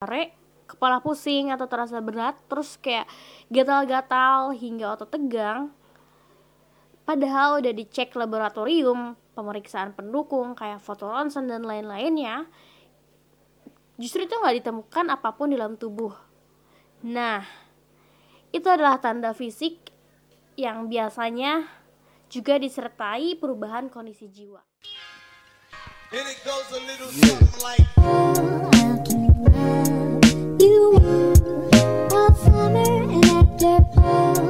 sore kepala pusing atau terasa berat terus kayak gatal-gatal hingga otot tegang padahal udah dicek laboratorium pemeriksaan pendukung kayak foto ronsen dan lain-lainnya justru itu nggak ditemukan apa pun di dalam tubuh nah itu adalah tanda fisik yang biasanya juga disertai perubahan kondisi jiwa. And it goes a little something like Woo. All summer and after fall.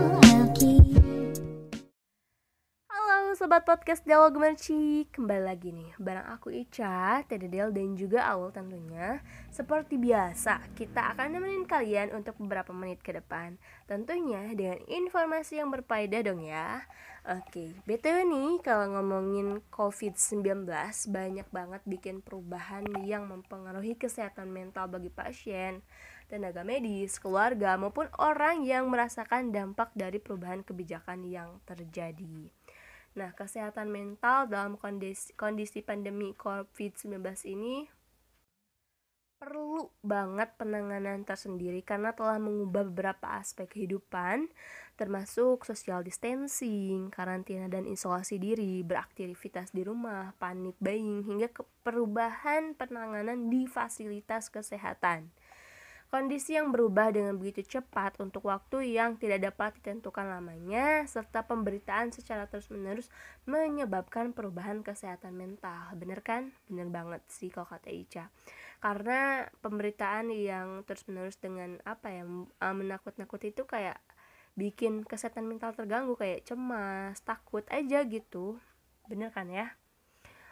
Sobat podcast Dialog Merci Kembali lagi nih bareng aku Ica, Tededel dan juga Aul tentunya. Seperti biasa kita akan nemenin kalian untuk beberapa menit ke depan. Tentunya dengan informasi yang berfaedah dong ya. Oke, BTW nih kalau ngomongin COVID-19 Banyak banget bikin perubahan yang mempengaruhi kesehatan mental bagi pasien tenaga medis, keluarga, maupun orang yang merasakan dampak dari perubahan kebijakan yang terjadi. Nah, kesehatan mental dalam kondisi, kondisi pandemi COVID-19 ini perlu banget penanganan tersendiri karena telah mengubah beberapa aspek kehidupan termasuk social distancing, karantina dan isolasi diri, beraktivitas di rumah, panik buying hingga perubahan penanganan di fasilitas kesehatan. Kondisi yang berubah dengan begitu cepat untuk waktu yang tidak dapat ditentukan lamanya, serta pemberitaan secara terus-menerus menyebabkan perubahan kesehatan mental. Bener kan? Bener banget sih kalau kata Ica. Karena pemberitaan yang terus-menerus dengan apa ya eh, menakut-nakut itu kayak bikin kesehatan mental terganggu kayak cemas, takut aja gitu. Bener kan ya?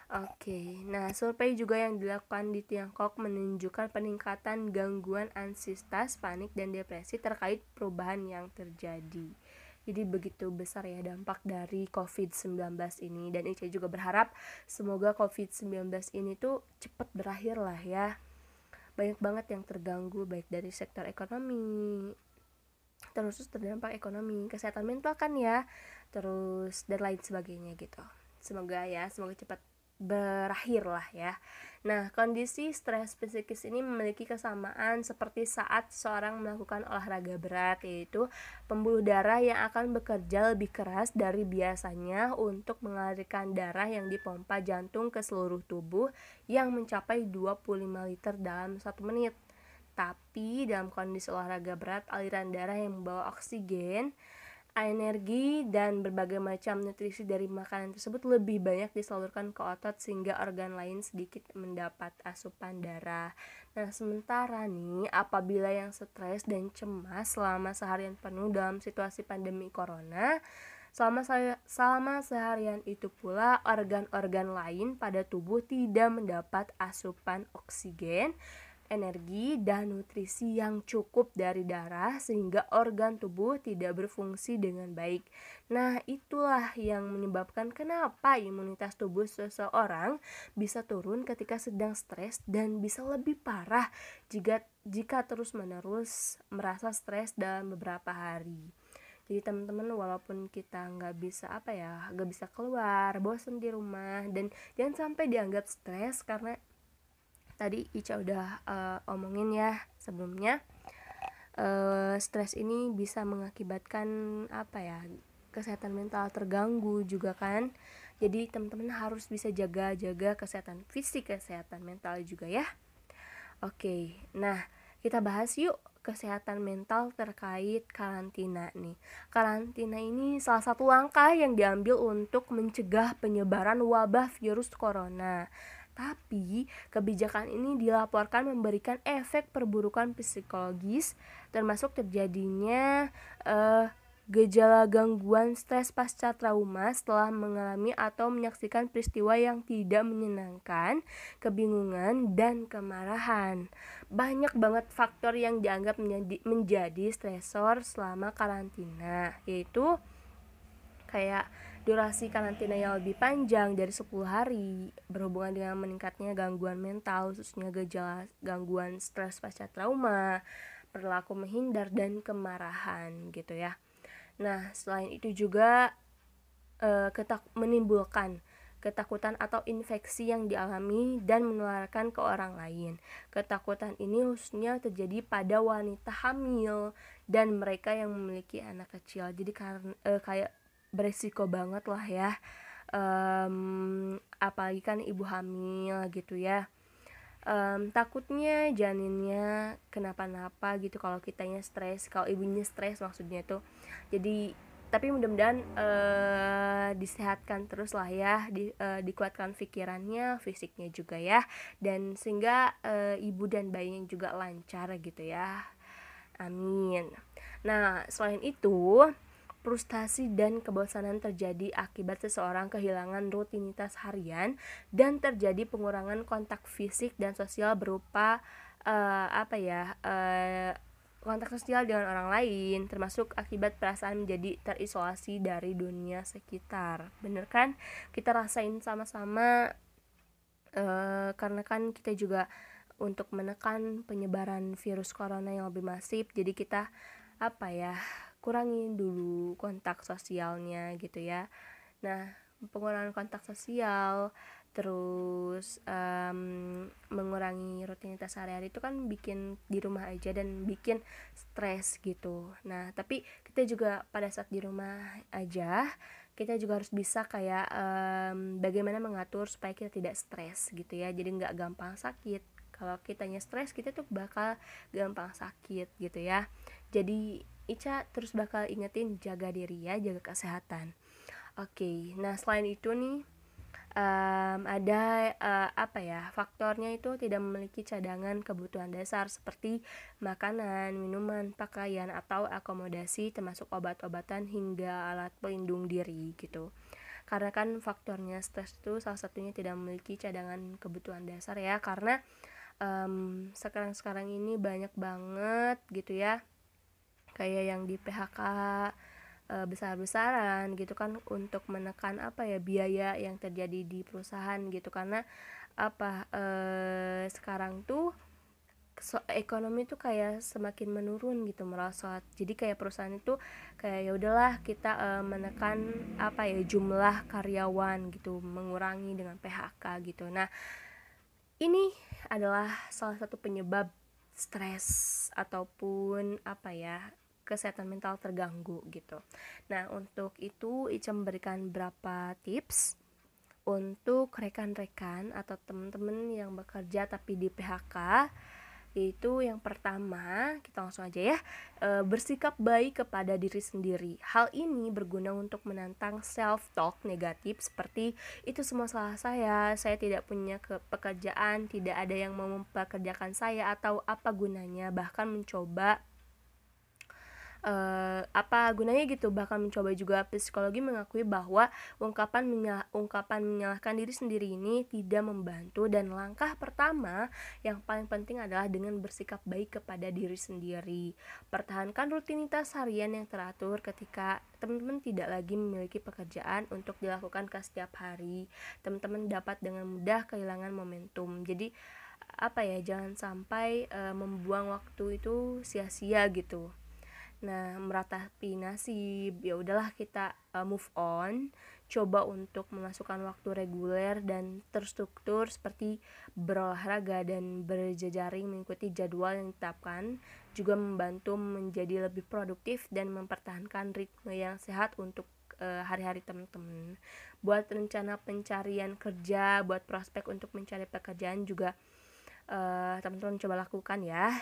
Oke, nah survei juga yang dilakukan di Tiongkok menunjukkan peningkatan gangguan ansitas, panik, dan depresi terkait perubahan yang terjadi. Jadi begitu besar ya dampak dari COVID-19 ini dan Ica juga berharap semoga COVID-19 ini tuh cepat berakhir lah ya. Banyak banget yang terganggu baik dari sektor ekonomi, terus terdampak ekonomi, kesehatan mental kan ya, terus dan lain sebagainya gitu. Semoga ya, semoga cepat berakhir lah ya. Nah, kondisi stres psikis ini memiliki kesamaan seperti saat seorang melakukan olahraga berat, yaitu pembuluh darah yang akan bekerja lebih keras dari biasanya untuk mengalirkan darah yang dipompa jantung ke seluruh tubuh yang mencapai 25 liter dalam satu menit. Tapi dalam kondisi olahraga berat, aliran darah yang membawa oksigen energi dan berbagai macam nutrisi dari makanan tersebut lebih banyak disalurkan ke otot sehingga organ lain sedikit mendapat asupan darah. Nah, sementara nih apabila yang stres dan cemas selama seharian penuh dalam situasi pandemi corona, selama selama seharian itu pula organ-organ lain pada tubuh tidak mendapat asupan oksigen energi dan nutrisi yang cukup dari darah sehingga organ tubuh tidak berfungsi dengan baik. Nah, itulah yang menyebabkan kenapa imunitas tubuh seseorang bisa turun ketika sedang stres dan bisa lebih parah jika jika terus-menerus merasa stres dalam beberapa hari jadi teman-teman walaupun kita nggak bisa apa ya nggak bisa keluar bosan di rumah dan jangan sampai dianggap stres karena tadi Ica udah uh, omongin ya sebelumnya uh, stres ini bisa mengakibatkan apa ya kesehatan mental terganggu juga kan jadi teman-teman harus bisa jaga-jaga kesehatan fisik kesehatan mental juga ya oke nah kita bahas yuk kesehatan mental terkait karantina nih. Karantina ini salah satu langkah yang diambil untuk mencegah penyebaran wabah virus corona. Tapi, kebijakan ini dilaporkan memberikan efek perburukan psikologis, termasuk terjadinya uh, gejala gangguan stres pasca trauma setelah mengalami atau menyaksikan peristiwa yang tidak menyenangkan, kebingungan, dan kemarahan. Banyak banget faktor yang dianggap menjadi, menjadi stresor selama karantina, yaitu kayak durasi karantina yang lebih panjang dari 10 hari berhubungan dengan meningkatnya gangguan mental khususnya gejala gangguan stres pasca trauma, perilaku menghindar dan kemarahan gitu ya. Nah, selain itu juga e, ketak menimbulkan ketakutan atau infeksi yang dialami dan menularkan ke orang lain. Ketakutan ini khususnya terjadi pada wanita hamil dan mereka yang memiliki anak kecil. Jadi karena eh, kayak beresiko banget lah ya. Um, apalagi kan ibu hamil gitu ya. Um, takutnya janinnya kenapa-napa gitu kalau kitanya stres kalau ibunya stres maksudnya tuh. Jadi tapi mudah-mudahan uh, disehatkan terus lah ya di, uh, dikuatkan pikirannya fisiknya juga ya. Dan sehingga uh, ibu dan bayinya juga lancar gitu ya. Amin. Nah selain itu frustasi dan kebosanan terjadi akibat seseorang kehilangan rutinitas harian dan terjadi pengurangan kontak fisik dan sosial berupa uh, apa ya uh, kontak sosial dengan orang lain termasuk akibat perasaan menjadi terisolasi dari dunia sekitar. Bener kan? Kita rasain sama-sama uh, karena kan kita juga untuk menekan penyebaran virus corona yang lebih masif jadi kita apa ya kurangin dulu kontak sosialnya gitu ya. Nah pengurangan kontak sosial terus um, mengurangi rutinitas sehari-hari itu kan bikin di rumah aja dan bikin stres gitu. Nah tapi kita juga pada saat di rumah aja kita juga harus bisa kayak um, bagaimana mengatur supaya kita tidak stres gitu ya. Jadi nggak gampang sakit. Kalau kitanya stres kita tuh bakal gampang sakit gitu ya. Jadi Ica terus bakal ingetin jaga diri ya, jaga kesehatan. Oke, okay, nah selain itu nih um, ada uh, apa ya faktornya itu tidak memiliki cadangan kebutuhan dasar seperti makanan, minuman, pakaian atau akomodasi termasuk obat-obatan hingga alat pelindung diri gitu. Karena kan faktornya stres itu salah satunya tidak memiliki cadangan kebutuhan dasar ya karena um, sekarang-sekarang ini banyak banget gitu ya kayak yang di PHK e, besar-besaran gitu kan untuk menekan apa ya biaya yang terjadi di perusahaan gitu. Karena apa e, sekarang tuh so, ekonomi tuh kayak semakin menurun gitu merosot. Jadi kayak perusahaan itu kayak ya udahlah kita e, menekan apa ya jumlah karyawan gitu mengurangi dengan PHK gitu. Nah ini adalah salah satu penyebab stres ataupun apa ya kesehatan mental terganggu gitu. Nah, untuk itu Ica memberikan beberapa tips untuk rekan-rekan atau teman-teman yang bekerja tapi di PHK yaitu yang pertama kita langsung aja ya e, bersikap baik kepada diri sendiri hal ini berguna untuk menantang self talk negatif seperti itu semua salah saya saya tidak punya ke pekerjaan tidak ada yang mau mempekerjakan saya atau apa gunanya bahkan mencoba uh, apa gunanya gitu bahkan mencoba juga psikologi mengakui bahwa ungkapan menyal ungkapan menyalahkan diri sendiri ini tidak membantu dan langkah pertama yang paling penting adalah dengan bersikap baik kepada diri sendiri. Pertahankan rutinitas harian yang teratur ketika teman-teman tidak lagi memiliki pekerjaan untuk dilakukan ke setiap hari. Teman-teman dapat dengan mudah kehilangan momentum. Jadi apa ya jangan sampai uh, membuang waktu itu sia-sia gitu Nah, meratapi nasib, ya udahlah kita uh, move on, coba untuk memasukkan waktu reguler dan terstruktur seperti berolahraga dan berjejaring mengikuti jadwal yang ditetapkan, juga membantu menjadi lebih produktif dan mempertahankan ritme yang sehat untuk uh, hari-hari teman-teman. Buat rencana pencarian kerja, buat prospek untuk mencari pekerjaan juga uh, teman-teman coba lakukan ya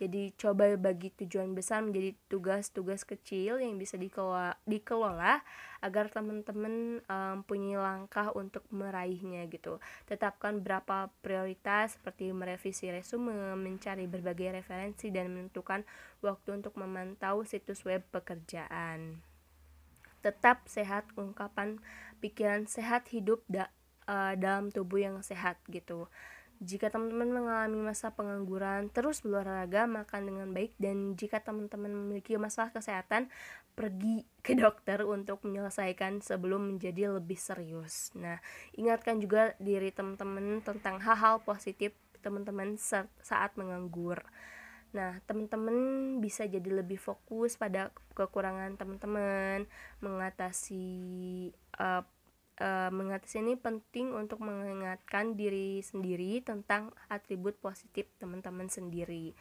jadi coba bagi tujuan besar menjadi tugas-tugas kecil yang bisa dikelola, dikelola agar teman-teman um, punya langkah untuk meraihnya gitu. Tetapkan berapa prioritas seperti merevisi resume, mencari berbagai referensi dan menentukan waktu untuk memantau situs web pekerjaan. Tetap sehat ungkapan pikiran sehat hidup da, uh, dalam tubuh yang sehat gitu. Jika teman-teman mengalami masa pengangguran, terus berolahraga, makan dengan baik, dan jika teman-teman memiliki masalah kesehatan, pergi ke dokter untuk menyelesaikan sebelum menjadi lebih serius. Nah, ingatkan juga diri teman-teman tentang hal-hal positif teman-teman saat menganggur. Nah, teman-teman bisa jadi lebih fokus pada kekurangan teman-teman, mengatasi uh, uh, mengatasi ini penting untuk mengingatkan diri sendiri tentang atribut positif teman-teman sendiri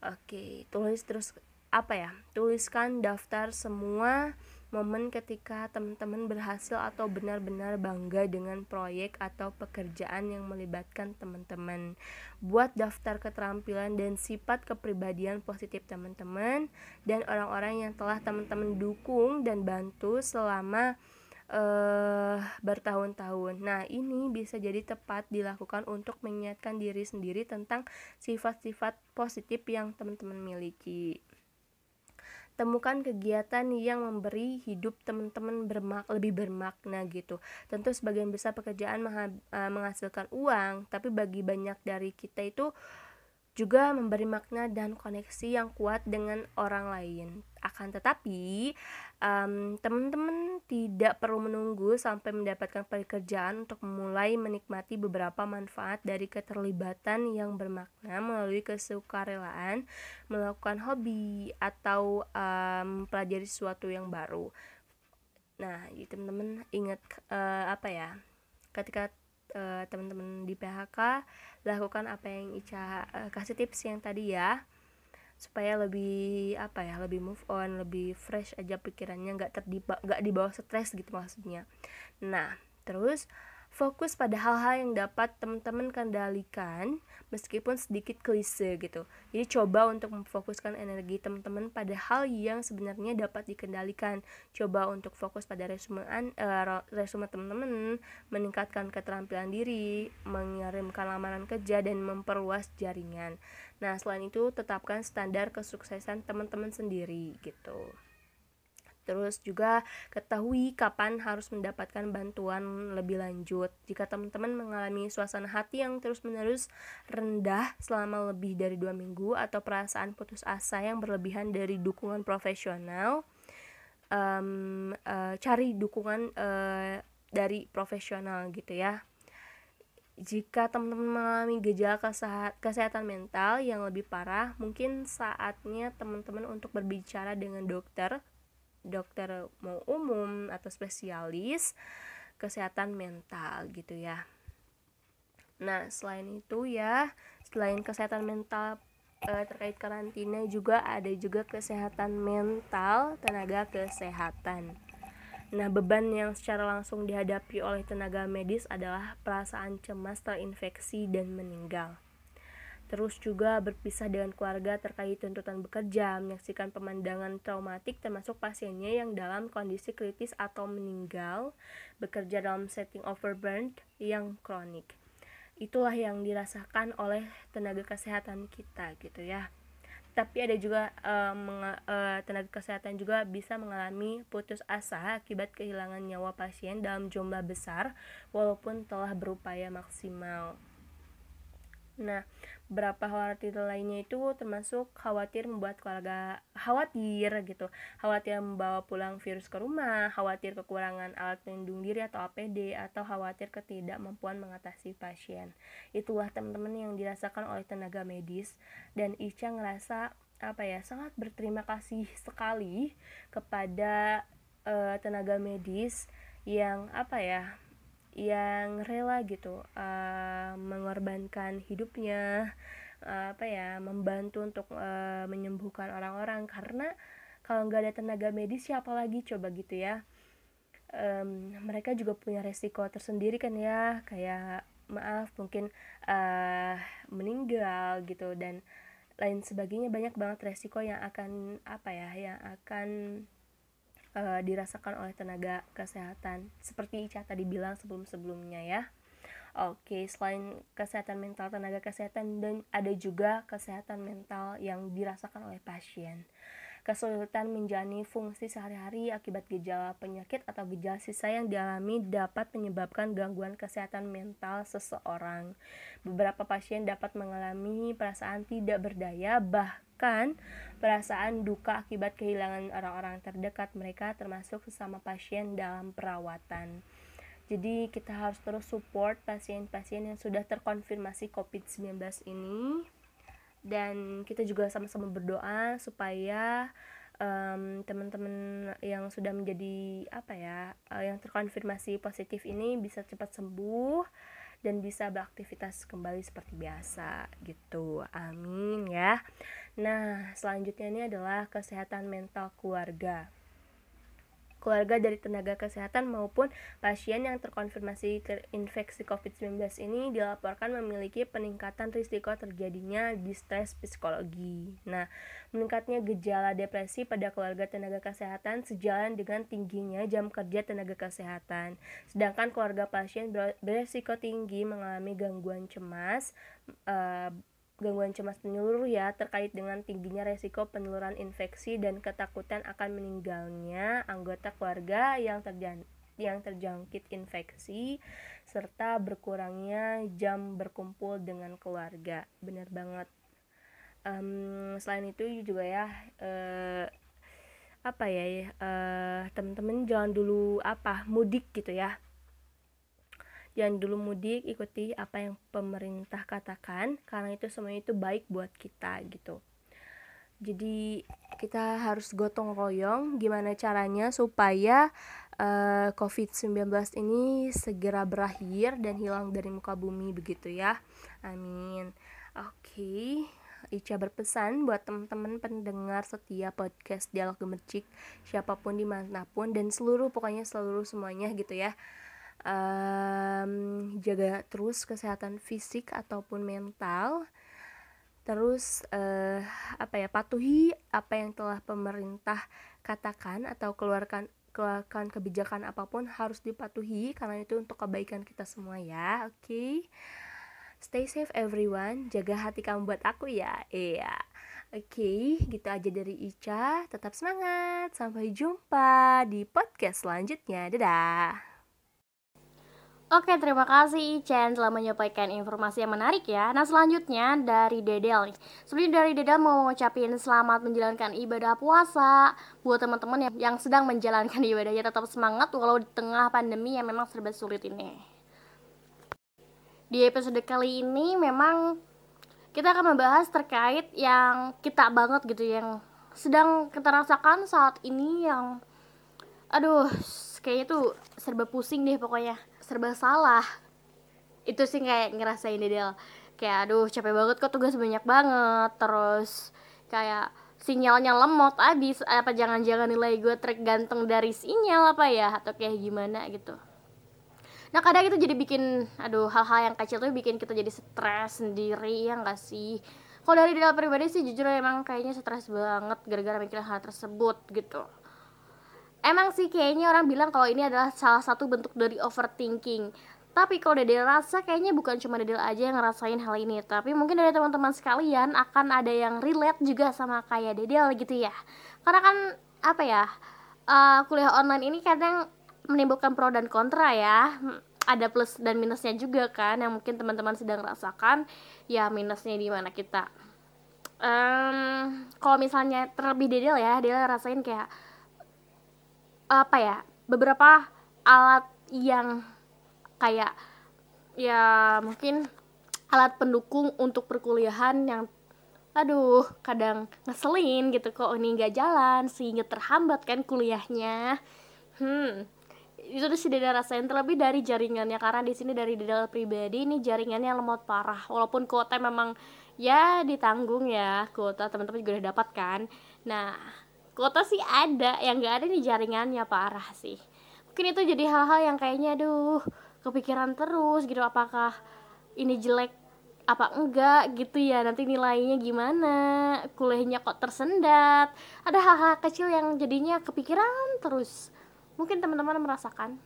oke tulis terus apa ya tuliskan daftar semua momen ketika teman-teman berhasil atau benar-benar bangga dengan proyek atau pekerjaan yang melibatkan teman-teman. Buat daftar keterampilan dan sifat kepribadian positif teman-teman dan orang-orang yang telah teman-teman dukung dan bantu selama uh, bertahun-tahun. Nah, ini bisa jadi tepat dilakukan untuk mengingatkan diri sendiri tentang sifat-sifat positif yang teman-teman miliki temukan kegiatan yang memberi hidup teman-teman bermak lebih bermakna gitu. Tentu sebagian besar pekerjaan uh, menghasilkan uang, tapi bagi banyak dari kita itu juga memberi makna dan koneksi yang kuat dengan orang lain. Akan tetapi, um, teman-teman tidak perlu menunggu sampai mendapatkan pekerjaan untuk memulai menikmati beberapa manfaat dari keterlibatan yang bermakna melalui kesukarelaan, melakukan hobi atau um, sesuatu yang baru. Nah, teman-teman ingat uh, apa ya? Ketika uh, teman-teman di PHK lakukan apa yang Ica uh, kasih tips yang tadi ya supaya lebih apa ya lebih move on lebih fresh aja pikirannya nggak terdiba nggak dibawa stres gitu maksudnya. Nah terus fokus pada hal-hal yang dapat teman-teman kendalikan meskipun sedikit klise gitu. Jadi coba untuk memfokuskan energi teman-teman pada hal yang sebenarnya dapat dikendalikan. Coba untuk fokus pada resumean uh, resume teman-teman meningkatkan keterampilan diri mengirimkan lamaran kerja dan memperluas jaringan. Nah selain itu tetapkan standar kesuksesan teman-teman sendiri gitu Terus juga ketahui kapan harus mendapatkan bantuan lebih lanjut. Jika teman-teman mengalami suasana hati yang terus-menerus rendah selama lebih dari dua minggu atau perasaan putus asa yang berlebihan dari dukungan profesional, um, uh, cari dukungan uh, dari profesional gitu ya. Jika teman-teman mengalami gejala kesehatan mental yang lebih parah, mungkin saatnya teman-teman untuk berbicara dengan dokter dokter mau umum atau spesialis kesehatan mental gitu ya. Nah, selain itu ya, selain kesehatan mental eh, terkait karantina juga ada juga kesehatan mental tenaga kesehatan. Nah, beban yang secara langsung dihadapi oleh tenaga medis adalah perasaan cemas terinfeksi dan meninggal terus juga berpisah dengan keluarga terkait tuntutan bekerja, menyaksikan pemandangan traumatik termasuk pasiennya yang dalam kondisi kritis atau meninggal, bekerja dalam setting overburn yang kronik. Itulah yang dirasakan oleh tenaga kesehatan kita gitu ya. Tapi ada juga um, uh, tenaga kesehatan juga bisa mengalami putus asa akibat kehilangan nyawa pasien dalam jumlah besar walaupun telah berupaya maksimal. Nah, beberapa khawatir lainnya itu termasuk khawatir membuat keluarga khawatir gitu, khawatir membawa pulang virus ke rumah, khawatir kekurangan alat pelindung diri atau APD, atau khawatir ketidakmampuan mengatasi pasien. Itulah teman-teman yang dirasakan oleh tenaga medis dan Ica ngerasa apa ya sangat berterima kasih sekali kepada uh, tenaga medis yang apa ya yang rela gitu uh, mengorbankan hidupnya uh, apa ya membantu untuk uh, menyembuhkan orang-orang. Karena kalau nggak ada tenaga medis siapa lagi coba gitu ya? Um, mereka juga punya resiko tersendiri kan ya kayak maaf mungkin uh, meninggal gitu dan lain sebagainya. Banyak banget resiko yang akan apa ya yang akan uh, dirasakan oleh tenaga kesehatan seperti Ica tadi bilang sebelum-sebelumnya ya. Oke, selain kesehatan mental tenaga kesehatan dan ada juga kesehatan mental yang dirasakan oleh pasien kesulitan menjalani fungsi sehari-hari akibat gejala penyakit atau gejala sisa yang dialami dapat menyebabkan gangguan kesehatan mental seseorang. Beberapa pasien dapat mengalami perasaan tidak berdaya, bahkan perasaan duka akibat kehilangan orang-orang terdekat mereka termasuk sesama pasien dalam perawatan. Jadi kita harus terus support pasien-pasien yang sudah terkonfirmasi COVID-19 ini dan kita juga sama-sama berdoa supaya um, teman-teman yang sudah menjadi apa ya uh, yang terkonfirmasi positif ini bisa cepat sembuh dan bisa beraktivitas kembali seperti biasa gitu. Amin ya. Nah selanjutnya ini adalah kesehatan mental keluarga keluarga dari tenaga kesehatan maupun pasien yang terkonfirmasi terinfeksi COVID-19 ini dilaporkan memiliki peningkatan risiko terjadinya distres psikologi. Nah, meningkatnya gejala depresi pada keluarga tenaga kesehatan sejalan dengan tingginya jam kerja tenaga kesehatan. Sedangkan keluarga pasien beresiko tinggi mengalami gangguan cemas, uh, gangguan cemas menyeluruh ya terkait dengan tingginya resiko penularan infeksi dan ketakutan akan meninggalnya anggota keluarga yang terjang yang terjangkit infeksi serta berkurangnya jam berkumpul dengan keluarga. Benar banget. Um, selain itu juga ya uh, apa ya uh, teman-teman jangan dulu apa mudik gitu ya jangan dulu mudik ikuti apa yang pemerintah katakan karena itu semuanya itu baik buat kita gitu. Jadi kita harus gotong royong gimana caranya supaya uh, eh, COVID-19 ini segera berakhir dan hilang dari muka bumi begitu ya. Amin. Oke okay. Ica berpesan buat teman-teman pendengar setia podcast Dialog Gemercik siapa pun di mana pun dan seluruh pokoknya seluruh semuanya gitu ya um, jaga terus kesehatan fisik ataupun mental. Terus uh, apa ya patuhi apa yang telah pemerintah katakan atau keluarkan keluarkan kebijakan apa pun harus dipatuhi karena itu untuk kebaikan kita semua ya oke? Okay? stay safe everyone. Jaga hati kamu buat aku ya. Iya. Oke okay, gitu aja dari Ica. Tetap semangat. Sampai jumpa di podcast selanjutnya. Dadah Oke, terima kasih Chen telah menyampaikan informasi yang menarik ya. Nah, selanjutnya dari Dedel nih. Sebelum dari Dedel mau mengucapin selamat menjalankan ibadah puasa buat teman-teman yang, yang sedang menjalankan ibadahnya tetap semangat walau di tengah pandemi yang memang serba sulit ini. Di episode kali ini memang kita akan membahas terkait yang kita banget gitu yang sedang kita rasakan saat ini yang aduh kayaknya tuh serba pusing deh pokoknya serba salah. Itu sih kayak ngerasain Dedel kayak aduh capek banget kok tugas banyak banget. Terus kayak sinyalnya lemot abis apa jangan-jangan nilai gue tergantung dari sinyal apa ya? Atau kayak gimana gitu. Nah kadang itu jadi bikin aduh hal-hal yang kecil tuh bikin kita jadi stres sendiri ya nggak sih? Kalau dari dalam pribadi sih jujur emang kayaknya stres banget gara-gara mikirin hal tersebut gitu Emang sih kayaknya orang bilang kalau ini adalah salah satu bentuk dari overthinking. Tapi kalau Dedel rasa kayaknya bukan cuma Dedel aja yang ngerasain hal ini, tapi mungkin dari teman-teman sekalian akan ada yang relate juga sama kayak Dedel gitu ya. Karena kan apa ya? Uh, kuliah online ini kadang menimbulkan pro dan kontra ya. Ada plus dan minusnya juga kan yang mungkin teman-teman sedang rasakan. Ya minusnya di mana kita um, kalau misalnya terlebih Dedel ya, Dedel rasain kayak apa ya beberapa alat yang kayak ya mungkin alat pendukung untuk perkuliahan yang aduh kadang ngeselin gitu kok ini nggak jalan sehingga terhambat kan kuliahnya. Hmm itu tuh Deda rasain terlebih dari jaringannya karena di sini dari Deda pribadi ini jaringannya lemot parah. Walaupun kuota memang ya ditanggung ya kuota teman-teman juga udah dapat kan. Nah kota sih ada yang gak ada di jaringannya parah sih. Mungkin itu jadi hal-hal yang kayaknya aduh kepikiran terus gitu. Apakah ini jelek apa enggak gitu ya. Nanti nilainya gimana kuliahnya kok tersendat. Ada hal-hal kecil yang jadinya kepikiran terus. Mungkin teman-teman merasakan.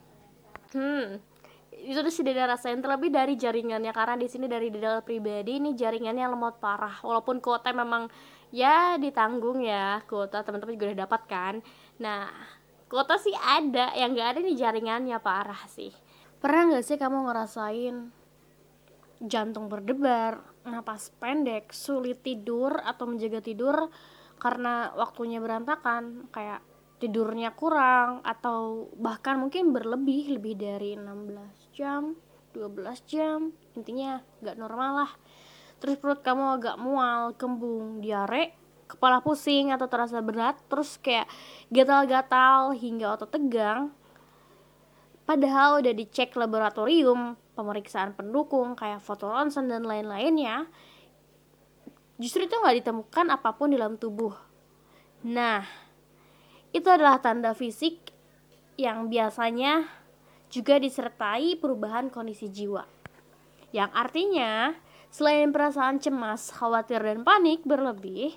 Hmm. Itu sih Deda rasain terlebih dari jaringannya. Karena di sini dari Deda pribadi ini jaringannya lemot parah. Walaupun kuota memang ya ditanggung ya kuota teman-teman juga udah dapat kan. Nah kuota sih ada yang gak ada di jaringannya parah sih. Pernah nggak sih kamu ngerasain jantung berdebar napas pendek sulit tidur atau menjaga tidur karena waktunya berantakan kayak tidurnya kurang atau bahkan mungkin berlebih lebih dari 16 jam 12 jam intinya gak normal lah terus perut kamu agak mual, kembung, diare, kepala pusing atau terasa berat terus kayak gatal-gatal hingga otot tegang. Padahal udah dicek laboratorium pemeriksaan pendukung kayak foto ronsen dan lain-lainnya justru itu nggak ditemukan apa pun di dalam tubuh. Nah itu adalah tanda fisik yang biasanya juga disertai perubahan kondisi jiwa. Yang artinya selain perasaan cemas, khawatir, dan panik berlebih,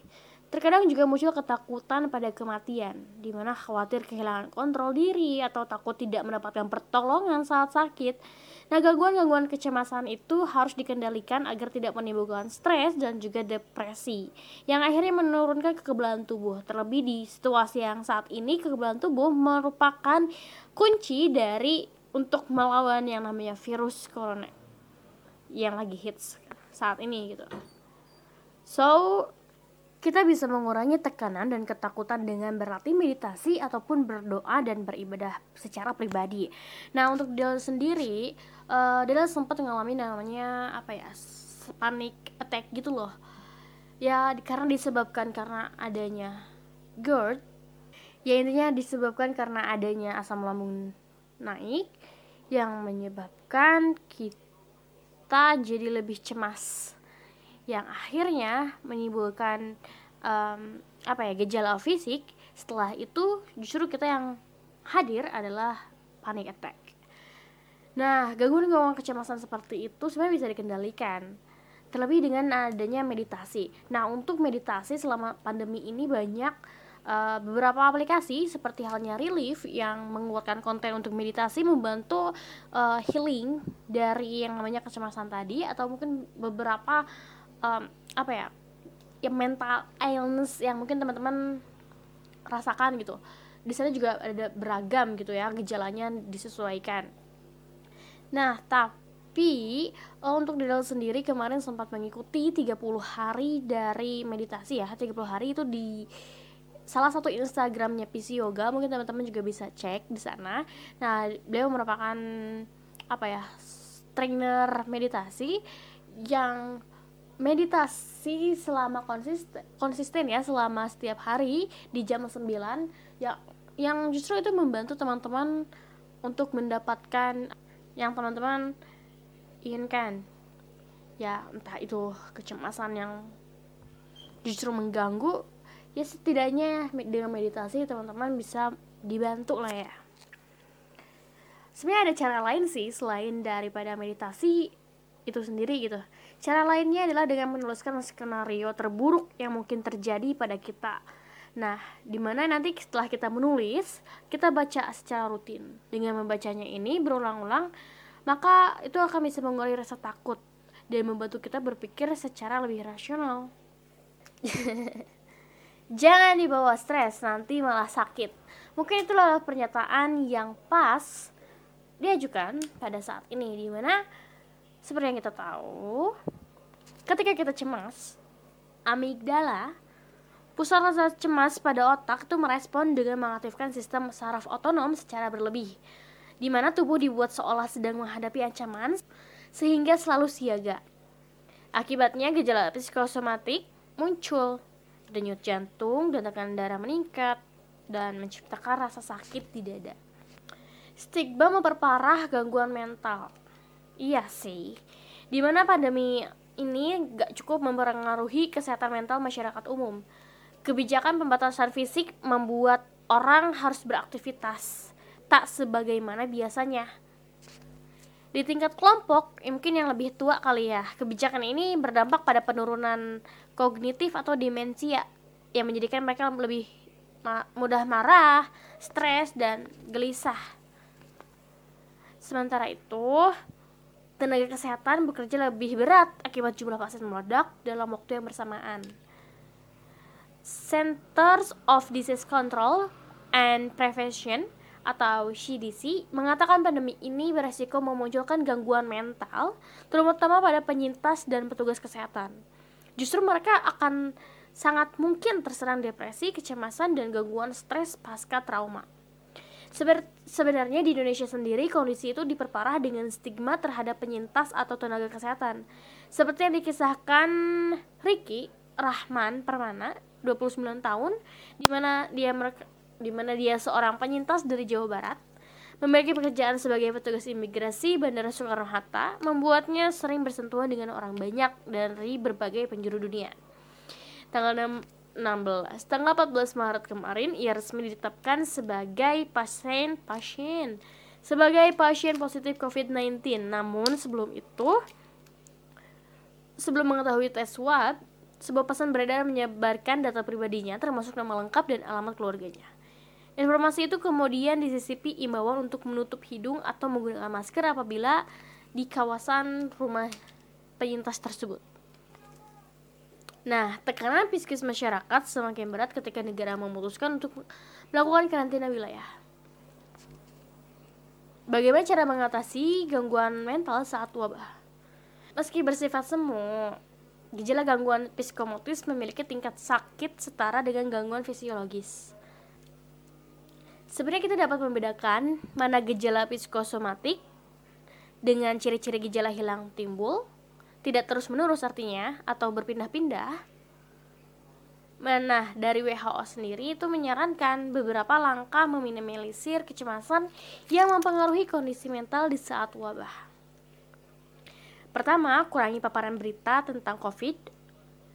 Terkadang juga muncul ketakutan pada kematian, di mana khawatir kehilangan kontrol diri atau takut tidak mendapatkan pertolongan saat sakit. Nah, gangguan-gangguan kecemasan itu harus dikendalikan agar tidak menimbulkan stres dan juga depresi, yang akhirnya menurunkan kekebalan tubuh. Terlebih di situasi yang saat ini, kekebalan tubuh merupakan kunci dari untuk melawan yang namanya virus corona yang lagi hits saat ini gitu. So, kita bisa mengurangi tekanan dan ketakutan dengan berlatih meditasi ataupun berdoa dan beribadah secara pribadi. Nah, untuk Del sendiri, uh, Del sempat mengalami namanya apa ya? panic attack gitu loh. Ya, karena disebabkan karena adanya GERD. Ya intinya disebabkan karena adanya asam lambung naik yang menyebabkan kita jadi lebih cemas. Yang akhirnya menimbulkan um, apa ya gejala fisik. Setelah itu justru kita yang hadir adalah panic attack. Nah gangguan-gangguan kecemasan seperti itu sebenarnya bisa dikendalikan. Terlebih dengan adanya meditasi. Nah untuk meditasi selama pandemi ini banyak uh, beberapa aplikasi seperti halnya Relief yang mengeluarkan konten untuk meditasi membantu uh, healing dari yang namanya kecemasan tadi atau mungkin beberapa um, apa ya yang mental illness yang mungkin teman-teman rasakan gitu. Di sana juga ada beragam gitu ya gejalanya disesuaikan. Nah tapi oh, untuk Didal sendiri kemarin sempat mengikuti 30 hari dari meditasi ya 30 hari itu di salah satu Instagramnya PC Yoga mungkin teman-teman juga bisa cek di sana. Nah beliau merupakan apa ya trainer meditasi yang meditasi selama konsisten konsisten ya selama setiap hari di jam 9 ya yang justru itu membantu teman-teman untuk mendapatkan yang teman-teman inginkan. Ya entah itu kecemasan yang justru mengganggu ya setidaknya dengan meditasi teman-teman bisa dibantu lah ya sebenarnya ada cara lain sih selain daripada meditasi itu sendiri gitu Cara lainnya adalah dengan menuliskan skenario terburuk yang mungkin terjadi pada kita. Nah, di mana nanti setelah kita menulis, kita baca secara rutin. Dengan membacanya ini berulang-ulang, maka itu akan bisa mengurangi rasa takut dan membantu kita berpikir secara lebih rasional. Jangan dibawa stres, nanti malah sakit. Mungkin itulah pernyataan yang pas diajukan pada saat ini, di mana seperti yang kita tahu, ketika kita cemas, amigdala, pusat rasa cemas pada otak itu merespon dengan mengaktifkan sistem saraf otonom secara berlebih, di mana tubuh dibuat seolah sedang menghadapi ancaman sehingga selalu siaga. Akibatnya gejala psikosomatik muncul, denyut jantung dan tekanan darah meningkat, dan menciptakan rasa sakit di dada. Stigma memperparah gangguan mental Iya sih. Di mana pandemi ini gak cukup mempengaruhi kesehatan mental masyarakat umum. Kebijakan pembatasan fisik membuat orang harus beraktivitas tak sebagaimana biasanya. Di tingkat kelompok, mungkin yang lebih tua kali ya, kebijakan ini berdampak pada penurunan kognitif atau demensia yang menjadikan mereka lebih mudah marah, stres, dan gelisah. Sementara itu, tenaga kesehatan bekerja lebih berat akibat jumlah pasien meledak dalam waktu yang bersamaan. Centers of Disease Control and Prevention atau CDC mengatakan pandemi ini beresiko memunculkan gangguan mental, terutama pada penyintas dan petugas kesehatan. Justru mereka akan sangat mungkin terserang depresi, kecemasan, dan gangguan stres pasca trauma. Sebenarnya di Indonesia sendiri kondisi itu diperparah dengan stigma terhadap penyintas atau tenaga kesehatan. Seperti yang dikisahkan Ricky Rahman Permana 29 tahun di mana dia di mana dia seorang penyintas dari Jawa Barat memiliki pekerjaan sebagai petugas imigrasi Bandara Soekarno-Hatta membuatnya sering bersentuhan dengan orang banyak dari berbagai penjuru dunia. Tanggal 16, tanggal 14 Maret kemarin ia resmi ditetapkan sebagai pasien pasien sebagai pasien positif COVID-19. Namun sebelum itu sebelum mengetahui tes swab, sebuah pesan beredar menyebarkan data pribadinya termasuk nama lengkap dan alamat keluarganya. Informasi itu kemudian disisipi imbauan untuk menutup hidung atau menggunakan masker apabila di kawasan rumah penyintas tersebut. Nah, tekanan psikis masyarakat semakin berat ketika negara memutuskan untuk melakukan karantina wilayah. Bagaimana cara mengatasi gangguan mental saat wabah? Meski bersifat semu, gejala gangguan psikomotis memiliki tingkat sakit setara dengan gangguan fisiologis. Sebenarnya kita dapat membedakan mana gejala psikosomatik dengan ciri-ciri gejala hilang timbul, tidak terus-menerus artinya, atau berpindah-pindah. Nah, dari WHO sendiri itu menyarankan beberapa langkah meminimalisir kecemasan yang mempengaruhi kondisi mental di saat wabah. Pertama, kurangi paparan berita tentang COVID.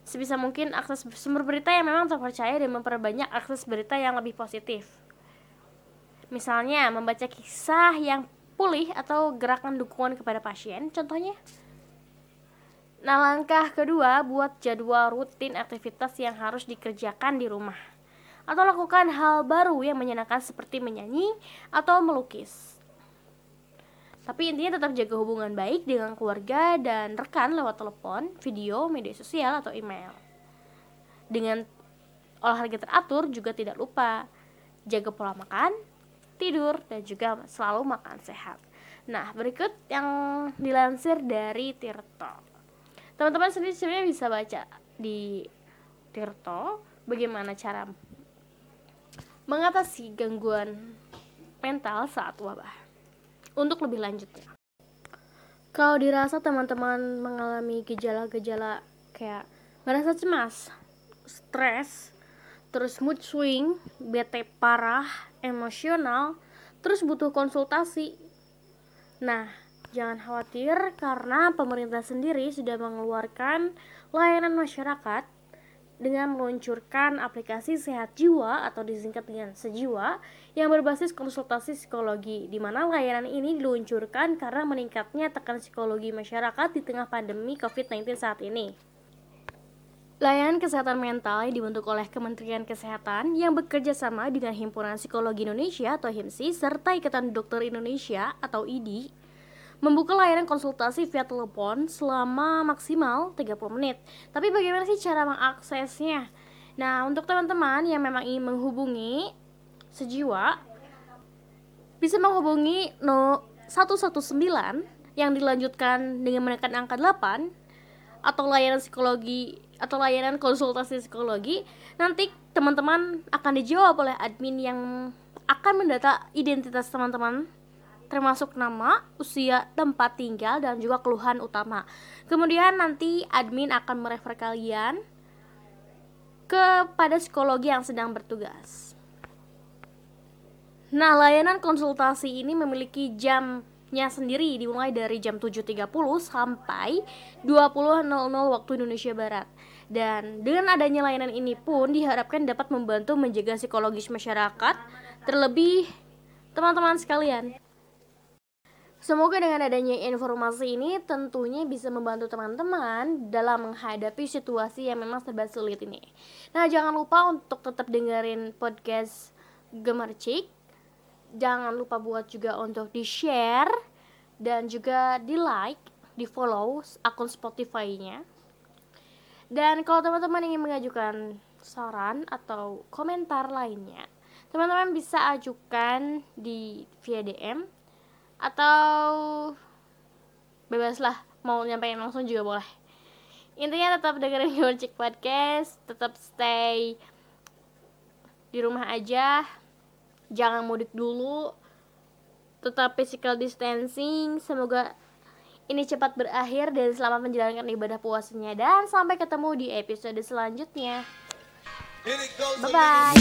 Sebisa mungkin akses sumber berita yang memang terpercaya dan memperbanyak akses berita yang lebih positif. Misalnya, membaca kisah yang pulih atau gerakan dukungan kepada pasien, contohnya. Nah, langkah kedua, buat jadwal rutin aktivitas yang harus dikerjakan di rumah. Atau lakukan hal baru yang menyenangkan seperti menyanyi atau melukis. Tapi intinya tetap jaga hubungan baik dengan keluarga dan rekan lewat telepon, video, media sosial, atau email. Dengan olahraga teratur juga tidak lupa jaga pola makan, tidur, dan juga selalu makan sehat. Nah, berikut yang dilansir dari Tirto. Teman-teman sendiri sebenarnya bisa baca di Tirto bagaimana cara mengatasi gangguan mental saat wabah. Untuk lebih lanjutnya. Kalau dirasa teman-teman mengalami gejala-gejala kayak merasa cemas, stres, terus mood swing, bete parah, emosional, terus butuh konsultasi. Nah, jangan khawatir karena pemerintah sendiri sudah mengeluarkan layanan masyarakat dengan meluncurkan aplikasi Sehat Jiwa atau disingkat dengan Sejiwa yang berbasis konsultasi psikologi di mana layanan ini diluncurkan karena meningkatnya tekan psikologi masyarakat di tengah pandemi COVID-19 saat ini. Layanan kesehatan mental yang dibentuk oleh Kementerian Kesehatan yang bekerja sama dengan Himpunan Psikologi Indonesia atau HIMSI serta Ikatan Dokter Indonesia atau IDI membuka layanan konsultasi via telepon selama maksimal 30 menit. Tapi bagaimana sih cara mengaksesnya? Nah, untuk teman-teman yang memang ingin menghubungi sejiwa bisa menghubungi no 119 yang dilanjutkan dengan menekan angka 8 atau layanan psikologi atau layanan konsultasi psikologi nanti teman-teman akan dijawab oleh admin yang akan mendata identitas teman-teman termasuk nama, usia, tempat tinggal, dan juga keluhan utama. Kemudian nanti admin akan merefer kalian kepada psikologi yang sedang bertugas. Nah, layanan konsultasi ini memiliki jam nya sendiri dimulai dari jam 7.30 sampai 20.00 waktu Indonesia Barat. Dan dengan adanya layanan ini pun diharapkan dapat membantu menjaga psikologis masyarakat, terlebih teman-teman sekalian. Semoga dengan adanya informasi ini tentunya bisa membantu teman-teman dalam menghadapi situasi yang memang serba sulit ini. Nah, jangan lupa untuk tetap dengerin podcast Gemercik jangan lupa buat juga untuk di share dan juga di like di follow akun Spotify-nya. Dan kalau teman-teman ingin mengajukan saran atau komentar lainnya teman-teman bisa ajukan di via DM atau bebaslah mau nyampein langsung juga boleh. Intinya tetap dengerin Gojek Podcast tetap stay di rumah aja jangan mudik dulu. Tetap physical distancing. Semoga ini cepat berakhir dan selamat menjalankan ibadah puasanya. Dan sampai ketemu di episode selanjutnya. Bye bye